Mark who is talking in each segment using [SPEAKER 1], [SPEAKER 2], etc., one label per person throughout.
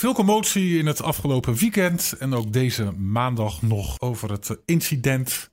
[SPEAKER 1] Veel commotie in het afgelopen weekend en ook deze maandag nog over het incident,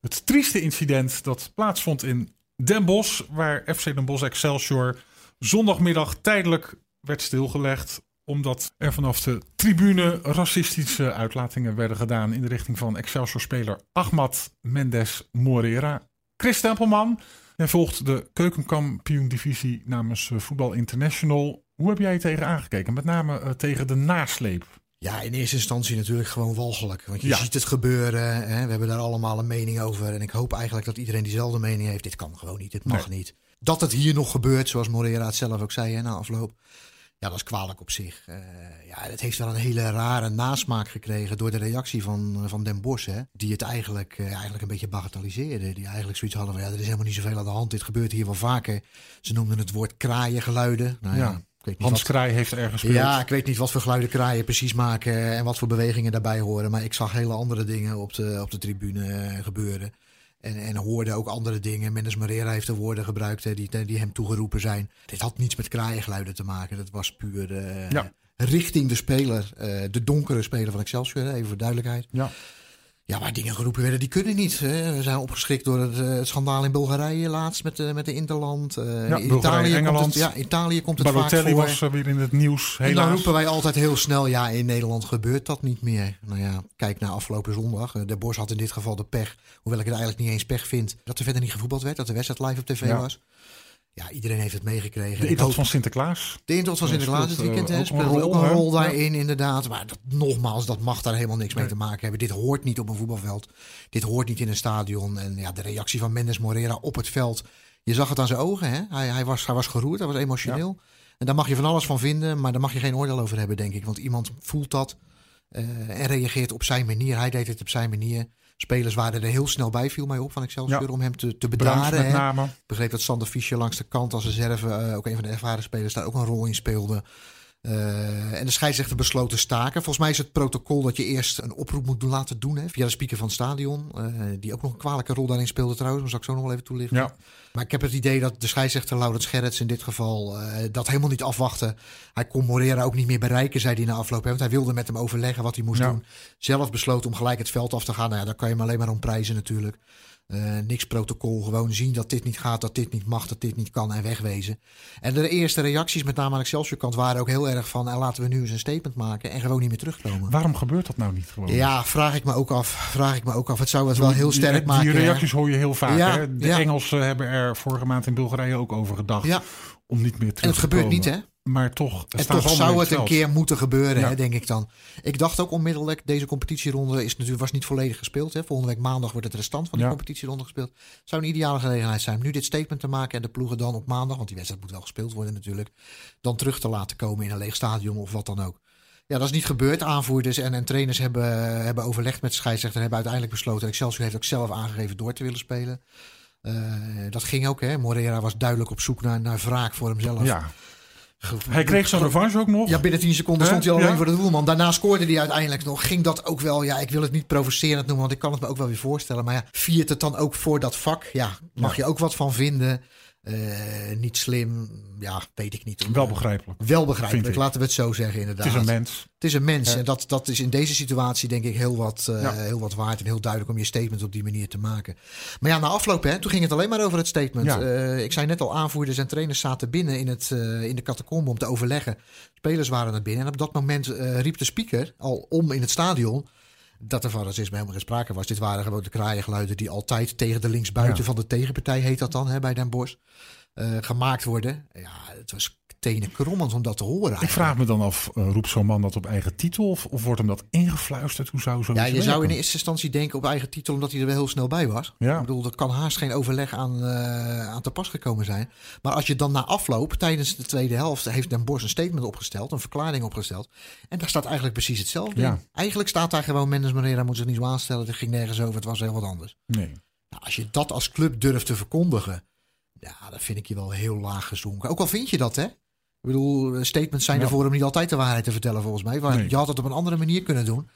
[SPEAKER 1] het trieste incident dat plaatsvond in Den Bosch, waar FC Den Bosch Excelsior zondagmiddag tijdelijk werd stilgelegd omdat er vanaf de tribune racistische uitlatingen werden gedaan in de richting van Excelsior-speler Ahmad Mendes Morera. Chris Tempelman, jij volgt de keukenkampioen-divisie namens eh, Voetbal International. Hoe heb jij je tegen aangekeken? Met name uh, tegen de nasleep.
[SPEAKER 2] Ja, in eerste instantie natuurlijk gewoon walgelijk. Want je ziet het gebeuren. Hè? We hebben daar allemaal een mening over. En ik hoop eigenlijk dat iedereen diezelfde mening heeft. Dit kan gewoon niet. Dit mag niet. Dat het hier nog gebeurt, zoals Moreira het zelf ook zei hè, na afloop. Ja, dat is kwalijk op zich. Uh, ja, het heeft wel een hele rare nasmaak gekregen door de reactie van, van Den Bosch. Hè, die het eigenlijk, uh, eigenlijk een beetje bagatelliseerde. Die eigenlijk zoiets hadden van, ja, er is helemaal niet zoveel aan de hand. Dit gebeurt hier wel vaker. Ze noemden het woord kraaiengeluiden. Nou, ja. ja
[SPEAKER 1] Hans Kraai heeft ergens gespeeld.
[SPEAKER 2] Ja, ik weet niet wat voor geluiden kraaien precies maken en wat voor bewegingen daarbij horen. Maar ik zag hele andere dingen op de, op de tribune eh, gebeuren. En, en hoorde ook andere dingen. Mendes Marera heeft de woorden gebruikt hè, die, die hem toegeroepen zijn. Dit had niets met kraaiengeluiden te maken. Dat was puur uh, ja. richting de speler. Uh, de donkere speler van Excelsior, even voor duidelijkheid.
[SPEAKER 1] Ja.
[SPEAKER 2] Ja, waar dingen geroepen werden, die kunnen niet. Hè. We zijn opgeschrikt door het, uh, het, schandaal in Bulgarije laatst met, uh, met de Interland. Uh,
[SPEAKER 1] ja,
[SPEAKER 2] in
[SPEAKER 1] Italië Engeland.
[SPEAKER 2] Komt het, ja, Italië komt het vaak voor.
[SPEAKER 1] was weer in het nieuws, helaas.
[SPEAKER 2] En dan roepen wij altijd heel snel, ja, in Nederland gebeurt dat niet meer. Nou ja, kijk naar afgelopen zondag. De Bos had in dit geval de pech, hoewel ik het eigenlijk niet eens pech vind... dat er verder niet gevoetbald werd, dat de wedstrijd live op tv ja. was. Ja, iedereen heeft het meegekregen.
[SPEAKER 1] De intocht van Sinterklaas.
[SPEAKER 2] De intocht van Sinterklaas dit weekend uh, speelt ook een rol daarin, ja. inderdaad. Maar dat, nogmaals, dat mag daar helemaal niks mee te maken hebben. Dit hoort niet op een voetbalveld. Dit hoort niet in een stadion. En ja, de reactie van Mendes Morera op het veld. Je zag het aan zijn ogen. Hè? Hij, hij, was, hij was geroerd, hij was emotioneel. Ja. En daar mag je van alles van vinden, maar daar mag je geen oordeel over hebben, denk ik. Want iemand voelt dat uh, en reageert op zijn manier. Hij deed het op zijn manier. Spelers waren er heel snel bij, viel mij op van Excelsior, ja. om hem te, te bedaren.
[SPEAKER 1] Met name.
[SPEAKER 2] Ik begreep dat Sander Fischer langs de kant als reserve, uh, ook een van de ervaren spelers, daar ook een rol in speelde. Uh, en de scheidsrechter besloot te staken. Volgens mij is het protocol dat je eerst een oproep moet laten doen hè, via de speaker van het stadion. Uh, die ook nog een kwalijke rol daarin speelde trouwens. Maar zal ik zo nog wel even toelichten.
[SPEAKER 1] Ja.
[SPEAKER 2] Maar ik heb het idee dat de scheidsrechter Laurens Gerrits in dit geval uh, dat helemaal niet afwachtte. Hij kon Morera ook niet meer bereiken, zei hij na afloop. Hè, want hij wilde met hem overleggen wat hij moest
[SPEAKER 1] Ja.
[SPEAKER 2] doen. Zelf besloot om gelijk het veld af te gaan. Nou ja, daar kan je hem alleen maar om prijzen natuurlijk. Uh, niks protocol, gewoon zien dat dit niet gaat, dat dit niet mag, dat dit niet kan en wegwezen. En de eerste reacties, met name aan Excelsior kant, waren ook heel erg van... en laten we nu eens een statement maken en gewoon niet meer terugkomen.
[SPEAKER 1] Waarom gebeurt dat nou niet gewoon?
[SPEAKER 2] Ja, vraag ik me ook af. Vraag ik me ook af. Het zou het wel heel sterk
[SPEAKER 1] die,
[SPEAKER 2] maken.
[SPEAKER 1] Die reacties hoor je heel vaak.
[SPEAKER 2] Ja,
[SPEAKER 1] hè? De. Engelsen hebben er vorige maand in Bulgarije ook over gedacht.
[SPEAKER 2] Ja.
[SPEAKER 1] Om niet meer terug
[SPEAKER 2] En het
[SPEAKER 1] te
[SPEAKER 2] gebeurt
[SPEAKER 1] komen.
[SPEAKER 2] niet, hè?
[SPEAKER 1] Maar toch,
[SPEAKER 2] En toch zou het een keer moeten gebeuren,
[SPEAKER 1] Ja.
[SPEAKER 2] hè, denk ik dan. Ik dacht ook onmiddellijk, deze competitieronde is natuurlijk, was niet volledig gespeeld. Hè. Volgende week maandag wordt het restant van de
[SPEAKER 1] Ja.
[SPEAKER 2] competitieronde gespeeld. zou een ideale gelegenheid zijn om nu dit statement te maken en de ploegen dan op maandag, want die wedstrijd moet wel gespeeld worden natuurlijk, dan terug te laten komen in een leeg stadion of wat dan ook. Ja, dat is niet gebeurd. Aanvoerders en, en trainers hebben, hebben overlegd met de scheidsrechter en hebben uiteindelijk besloten. Excelsior heeft ook zelf aangegeven door te willen spelen. Eh, dat ging ook, hè. Moreira was duidelijk op zoek naar, naar wraak voor hemzelf.
[SPEAKER 1] Ja. Hij kreeg zijn revanche ook nog.
[SPEAKER 2] Ja, binnen 10 seconden stond hij al alleen
[SPEAKER 1] Ja.
[SPEAKER 2] voor de doelman. Daarna scoorde hij uiteindelijk nog. Ging dat ook wel, ja, ik wil het niet provocerend noemen, want ik kan het me ook wel weer voorstellen. Maar ja, viert het dan ook voor dat vak? Ja, mag je ook wat van vinden? Eh, niet slim, ja, weet ik niet.
[SPEAKER 1] Wel begrijpelijk.
[SPEAKER 2] Wel begrijpelijk, laten we het zo zeggen inderdaad.
[SPEAKER 1] Het is een mens.
[SPEAKER 2] Het is een mens.
[SPEAKER 1] Ja.
[SPEAKER 2] En dat, dat is in deze situatie denk ik heel wat, eh,
[SPEAKER 1] Ja.
[SPEAKER 2] heel wat waard. En heel duidelijk om je statement op die manier te maken. Maar ja, na afloop, hè, toen ging het alleen maar over het statement.
[SPEAKER 1] Ja.
[SPEAKER 2] Eh, ik zei net al, aanvoerders en trainers zaten binnen in, het, in de catacombe om te overleggen. Spelers waren er binnen. En op dat moment riep de speaker al om in het stadion dat er van racisme helemaal geen sprake was. Dit waren gewoon de kraaiengeluiden die altijd tegen de linksbuiten
[SPEAKER 1] Ja.
[SPEAKER 2] van de tegenpartij, heet dat dan, hè, bij Den Bosch, eh, gemaakt worden. Ja, het was tenen krommend om dat te horen.
[SPEAKER 1] Ik vraag me dan af, eh, roept zo'n man dat op eigen titel? Of, of wordt hem dat ingefluisterd? Hoe zou
[SPEAKER 2] Ja,
[SPEAKER 1] zoiets
[SPEAKER 2] je zou in eerste instantie denken op eigen titel, omdat hij er wel heel snel bij was.
[SPEAKER 1] Ja.
[SPEAKER 2] Ik bedoel, er kan haast geen overleg aan, eh, aan te pas gekomen zijn. Maar als je dan na afloop, tijdens de tweede helft, heeft Den Bosch een statement opgesteld, een verklaring opgesteld. En daar staat eigenlijk precies hetzelfde
[SPEAKER 1] Ja.
[SPEAKER 2] in. Eigenlijk staat daar gewoon, Mendes Moreira moet zich niet zo aanstellen, er ging nergens over, het was heel wat anders.
[SPEAKER 1] Nee.
[SPEAKER 2] Nou, als je dat als club durft te verkondigen, ja, dan vind ik je wel heel laag gezonken. Ook al vind je dat, hè? Ik bedoel, statements zijn
[SPEAKER 1] Ja.
[SPEAKER 2] ervoor om niet altijd de waarheid te vertellen, volgens mij. Maar
[SPEAKER 1] Nee.
[SPEAKER 2] je had het op een andere manier kunnen doen.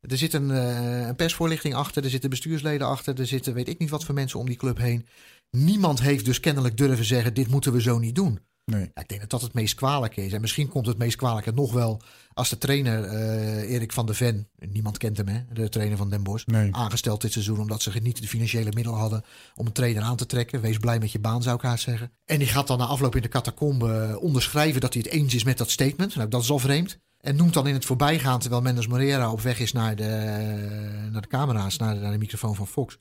[SPEAKER 2] Er zit een, eh, een persvoorlichting achter, er zitten bestuursleden achter, er zitten weet ik niet wat voor mensen om die club heen. Niemand heeft dus kennelijk durven zeggen: dit moeten we zo niet doen.
[SPEAKER 1] Nee.
[SPEAKER 2] Ja, ik denk dat dat het meest kwalijke is. En misschien komt het meest kwalijke nog wel als de trainer uh, Erik van der Ven, niemand kent hem hè, de trainer van Den Bosch,
[SPEAKER 1] nee.
[SPEAKER 2] aangesteld dit seizoen omdat ze niet de financiële middelen hadden om een trainer aan te trekken. Wees blij met je baan zou ik haar zeggen. En die gaat dan na afloop in de catacombe onderschrijven dat hij het eens is met dat statement. Nou, dat is al vreemd. En noemt dan in het voorbijgaan, terwijl Mendes Moreira op weg is naar de, naar de camera's, naar de, naar de microfoon van Fox,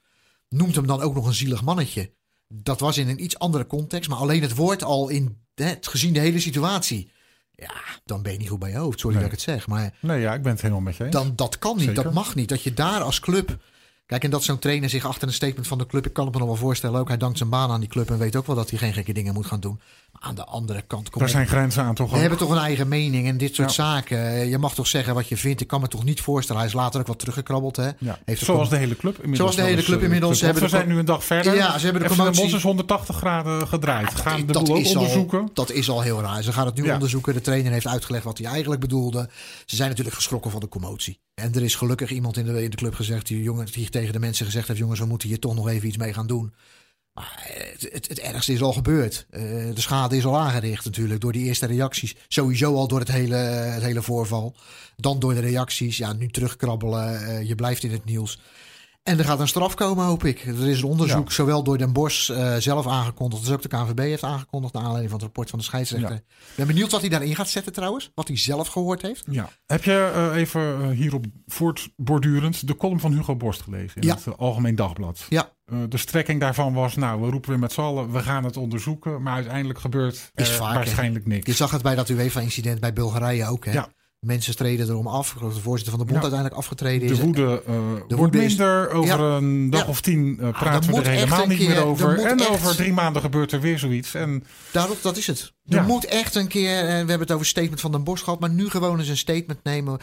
[SPEAKER 2] noemt hem dan ook nog een zielig mannetje. Dat was in een iets andere context, maar alleen het woord al in gezien de hele situatie. Ja, dan ben je niet goed bij je hoofd. Sorry
[SPEAKER 1] Nee.
[SPEAKER 2] dat ik het zeg. Maar
[SPEAKER 1] Nee, ja, ik ben het helemaal met je eens.
[SPEAKER 2] dan, dat kan niet.
[SPEAKER 1] Zeker.
[SPEAKER 2] Dat mag niet. Dat je daar als club. Kijk, en dat zo'n trainer zich achter een statement van de club. Ik kan het me nog wel voorstellen. Ook hij dankt zijn baan aan die club. En weet ook wel dat hij geen gekke dingen moet gaan doen. Aan de andere kant. Kom
[SPEAKER 1] Daar zijn grenzen aan toch
[SPEAKER 2] We hebben toch een eigen mening en dit soort
[SPEAKER 1] Ja.
[SPEAKER 2] zaken. Je mag toch zeggen wat je vindt. Ik kan me toch niet voorstellen. Hij is later ook wat teruggekrabbeld. Hè?
[SPEAKER 1] Ja.
[SPEAKER 2] Heeft
[SPEAKER 1] Zoals de hele club inmiddels.
[SPEAKER 2] Zoals de hele club
[SPEAKER 1] eh,
[SPEAKER 2] inmiddels.
[SPEAKER 1] Want we
[SPEAKER 2] hebben
[SPEAKER 1] zijn
[SPEAKER 2] de
[SPEAKER 1] nu een dag verder.
[SPEAKER 2] Ja, ze hebben de promotie-
[SPEAKER 1] Bosch is 180 graden gedraaid. Gaan de
[SPEAKER 2] dat
[SPEAKER 1] boel ook
[SPEAKER 2] is al-
[SPEAKER 1] onderzoeken.
[SPEAKER 2] dat is al heel raar. Ze gaan het nu
[SPEAKER 1] Ja.
[SPEAKER 2] onderzoeken. De trainer heeft uitgelegd wat hij eigenlijk bedoelde. Ze zijn natuurlijk geschrokken van de commotie. En er is gelukkig iemand in de, in de club gezegd, die, jongen, die tegen de mensen gezegd heeft: jongens, we moeten hier toch nog even iets mee gaan doen. Maar het, het, het ergste is al gebeurd. Eh, de schade is al aangericht natuurlijk door die eerste reacties. Sowieso al door het hele, het hele voorval. Dan door de reacties. Ja, nu terugkrabbelen. eh, je blijft in het nieuws. En er gaat een straf komen, hoop ik. Er is een onderzoek,
[SPEAKER 1] Ja.
[SPEAKER 2] zowel door Den Bosch eh, zelf aangekondigd... als ook de KNVB heeft aangekondigd... naar aanleiding van het rapport van de scheidsrechter.
[SPEAKER 1] Ja.
[SPEAKER 2] Ik ben benieuwd wat hij daarin gaat zetten trouwens. Wat hij zelf gehoord heeft.
[SPEAKER 1] Ja. Heb je eh, even hierop voortbordurend de column van Hugo Borst gelezen in
[SPEAKER 2] Ja.
[SPEAKER 1] het Algemeen Dagblad?
[SPEAKER 2] Ja.
[SPEAKER 1] Eh, de strekking daarvan was, nou, we roepen weer met z'n allen, we gaan het onderzoeken. Maar uiteindelijk gebeurt
[SPEAKER 2] Is
[SPEAKER 1] er
[SPEAKER 2] vaak,
[SPEAKER 1] waarschijnlijk niks.
[SPEAKER 2] Je zag het bij dat UEFA-incident bij Bulgarije ook. Hè?
[SPEAKER 1] Ja.
[SPEAKER 2] Mensen streden erom af. De voorzitter van de bond uiteindelijk afgetreden is.
[SPEAKER 1] De woede, eh, wordt
[SPEAKER 2] woede is-
[SPEAKER 1] minder. Over
[SPEAKER 2] Ja.
[SPEAKER 1] een dag
[SPEAKER 2] Ja.
[SPEAKER 1] of tien eh,
[SPEAKER 2] er
[SPEAKER 1] praten we er helemaal niet
[SPEAKER 2] keer-
[SPEAKER 1] meer
[SPEAKER 2] er
[SPEAKER 1] over. En
[SPEAKER 2] echt-
[SPEAKER 1] over drie maanden gebeurt er weer zoiets. En
[SPEAKER 2] Daarop, dat is het. Er
[SPEAKER 1] Ja.
[SPEAKER 2] moet echt een keer, en we hebben het over statement van Den Bosch gehad, maar nu gewoon eens een statement nemen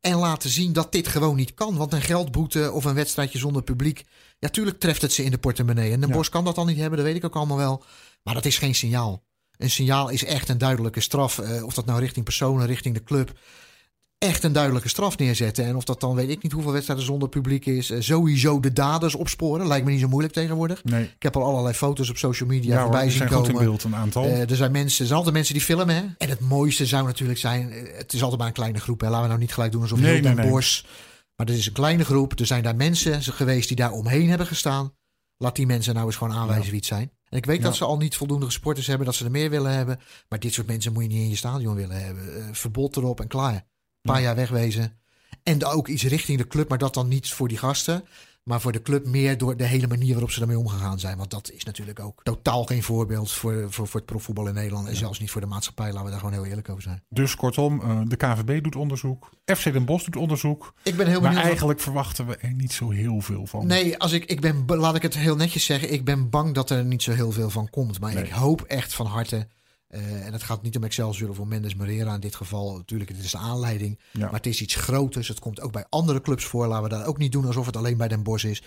[SPEAKER 2] en laten zien dat dit gewoon niet kan. Want een geldboete of een wedstrijdje zonder publiek, ja, tuurlijk treft het ze in de portemonnee. En Den
[SPEAKER 1] Ja.
[SPEAKER 2] Bosch kan dat al niet hebben, dat weet ik ook allemaal wel. Maar dat is geen signaal. Een signaal is echt een duidelijke straf. eh, of dat nou richting personen, richting de club. Echt een duidelijke straf neerzetten. En of dat dan weet ik niet hoeveel wedstrijden zonder publiek is. eh, sowieso de daders opsporen. Lijkt me niet zo moeilijk tegenwoordig.
[SPEAKER 1] nee,
[SPEAKER 2] Ik heb al allerlei foto's op social media
[SPEAKER 1] ja,
[SPEAKER 2] voorbij zien komen.
[SPEAKER 1] in beeld, een aantal.
[SPEAKER 2] Eh, er zijn mensen, er zijn altijd mensen die filmen. Hè? En het mooiste zou natuurlijk zijn, eh, het is altijd maar een kleine groep. Hè? Laten we nou niet gelijk doen alsof
[SPEAKER 1] Nee,
[SPEAKER 2] heel
[SPEAKER 1] nee.
[SPEAKER 2] Bosch. Maar er is een kleine groep. Er zijn daar mensen geweest die daar omheen hebben gestaan. Laat die mensen nou eens gewoon aanwijzen
[SPEAKER 1] Ja.
[SPEAKER 2] wie het zijn. En ik weet
[SPEAKER 1] Ja.
[SPEAKER 2] dat ze al niet voldoende sporters hebben, dat ze er meer willen hebben. Maar dit soort mensen moet je niet in je stadion willen hebben. Verbod erop en klaar. Een paar
[SPEAKER 1] Ja.
[SPEAKER 2] jaar wegwezen. En ook iets richting de club, maar dat dan niet voor die gasten. Maar voor de club meer door de hele manier waarop ze daarmee omgegaan zijn. Want dat is natuurlijk ook totaal geen voorbeeld voor, voor, voor het profvoetbal in Nederland. En zelfs niet voor de maatschappij, laten we daar gewoon heel eerlijk over zijn.
[SPEAKER 1] Dus kortom, eh, de KVB doet onderzoek. FC Den Bosch doet onderzoek.
[SPEAKER 2] Ik ben heel
[SPEAKER 1] Maar
[SPEAKER 2] benieuwd. wat-
[SPEAKER 1] eigenlijk verwachten we er niet zo heel veel van.
[SPEAKER 2] Nee, als ik, ik ben, laat ik het heel netjes zeggen. Ik ben bang dat er niet zo heel veel van komt. Maar
[SPEAKER 1] Nee.
[SPEAKER 2] ik hoop echt van harte. Eh, en het gaat niet om Excelsior of om Mendes Moreira in dit geval. Natuurlijk, het is de aanleiding.
[SPEAKER 1] Ja.
[SPEAKER 2] Maar het is iets groters. Het komt ook bij andere clubs voor. Laten we dat ook niet doen alsof het alleen bij Den Bosch is.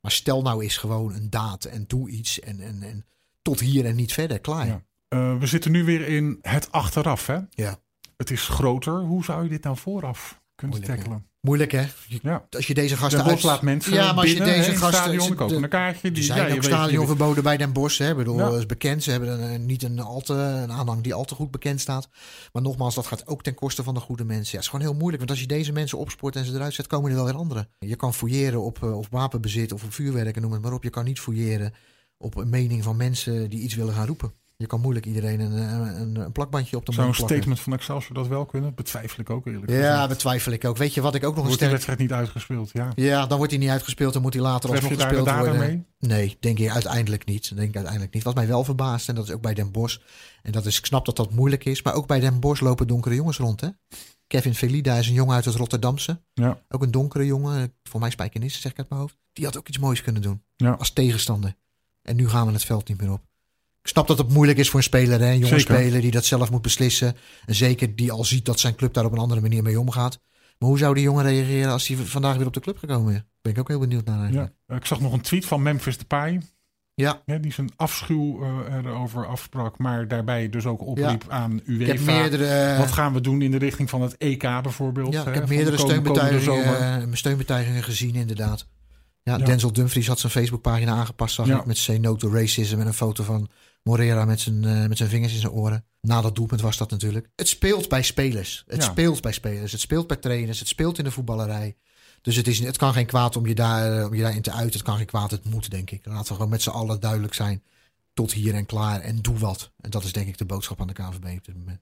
[SPEAKER 2] Maar stel nou eens gewoon een daad en doe iets. En, en, en tot hier en niet verder. Klaar.
[SPEAKER 1] Ja. Eh, we zitten nu weer in het achteraf. Hè?
[SPEAKER 2] Ja.
[SPEAKER 1] Het is groter. Hoe zou je dit nou vooraf kunnen
[SPEAKER 2] Moeilijk,
[SPEAKER 1] tackelen?
[SPEAKER 2] Moeilijk hè? Je-
[SPEAKER 1] Ja.
[SPEAKER 2] Als je deze gasten
[SPEAKER 1] Den Bosch
[SPEAKER 2] uit...
[SPEAKER 1] laat mensen
[SPEAKER 2] Ja, maar als je
[SPEAKER 1] binnen,
[SPEAKER 2] deze gasten-
[SPEAKER 1] stadion.
[SPEAKER 2] De-
[SPEAKER 1] een kaartje.
[SPEAKER 2] Er
[SPEAKER 1] Die,
[SPEAKER 2] zijn
[SPEAKER 1] ja,
[SPEAKER 2] ook stadionverboden bij Den Bosch. Hè? Ik bedoel,
[SPEAKER 1] Ja.
[SPEAKER 2] dat is bekend. Ze hebben een, niet een, al te, een aanhang die al te goed bekend staat. Maar nogmaals, dat gaat ook ten koste van de goede mensen. Ja, het is gewoon heel moeilijk. Want als je deze mensen opspoort en ze eruit zet, komen er wel weer anderen. Je kan fouilleren op, eh, op wapenbezit of op vuurwerk en noem het maar op. Je kan niet fouilleren op een mening van mensen die iets willen gaan roepen. Je kan moeilijk iedereen een, een, een, een plakbandje op de
[SPEAKER 1] Zou een
[SPEAKER 2] mond plakken.
[SPEAKER 1] statement van Excelsior dat wel kunnen? Betwijfel ik ook eerlijk
[SPEAKER 2] Ja,
[SPEAKER 1] gezegd.
[SPEAKER 2] betwijfel ik ook. Weet je wat ik ook nog een
[SPEAKER 1] Wordt die
[SPEAKER 2] sterk...
[SPEAKER 1] wedstrijd niet uitgespeeld? Ja.
[SPEAKER 2] Ja, dan wordt hij niet uitgespeeld. Dan moet hij later
[SPEAKER 1] Tref
[SPEAKER 2] alsnog
[SPEAKER 1] daar
[SPEAKER 2] gespeeld
[SPEAKER 1] dader
[SPEAKER 2] worden.
[SPEAKER 1] mee?
[SPEAKER 2] Nee, denk ik uiteindelijk niet. Denk ik uiteindelijk niet. Wat mij wel verbaast, en dat is ook bij Den Bosch. En dat is, ik snap dat dat moeilijk is. Maar ook bij Den Bosch lopen donkere jongens rond. Hè? Kevin Felida is een jongen uit het Rotterdamse.
[SPEAKER 1] Ja.
[SPEAKER 2] Ook een donkere jongen. Voor mij Spijkenisse, zeg ik uit mijn hoofd. Die had ook iets moois kunnen doen.
[SPEAKER 1] Ja.
[SPEAKER 2] Als tegenstander. En nu gaan we het veld niet meer op. Ik snap dat het moeilijk is voor een speler. Hè? Een jonge
[SPEAKER 1] Zeker.
[SPEAKER 2] speler die dat zelf moet beslissen. En zeker die al ziet dat zijn club daar op een andere manier mee omgaat. Maar hoe zou die jongen reageren als hij vandaag weer op de club gekomen is? Ben ik ook heel benieuwd naar eigenlijk.
[SPEAKER 1] Ja. Ik zag nog een tweet van Memphis Depay.
[SPEAKER 2] Ja,
[SPEAKER 1] Hè, die zijn afschuw eh, erover afsprak. Maar daarbij dus ook opriep aan UEFA.
[SPEAKER 2] ik heb meerdere...
[SPEAKER 1] Wat gaan we doen in de richting van het EK bijvoorbeeld?
[SPEAKER 2] Ja,
[SPEAKER 1] hè,
[SPEAKER 2] ik heb meerdere steunbetuigingen, eh, steunbetuigingen gezien, inderdaad. Ja,
[SPEAKER 1] Ja.
[SPEAKER 2] Denzel Dumfries had zijn Facebookpagina aangepast, zag
[SPEAKER 1] Ja.
[SPEAKER 2] ik, met Say No to Racism en een foto van Moreira met zijn, eh, met zijn vingers in zijn oren. Na dat doelpunt was dat natuurlijk. Het speelt bij spelers. Het
[SPEAKER 1] Ja.
[SPEAKER 2] speelt bij spelers. Het speelt bij trainers. Het speelt in de voetballerij. Dus het, is, het kan geen kwaad om je, daar, eh, om je daarin te uiten. Het kan geen kwaad, het moet, denk ik. Laten we gewoon met z'n allen duidelijk zijn. Tot hier en klaar. En doe wat. En dat is denk ik de boodschap aan de KNVB op dit moment.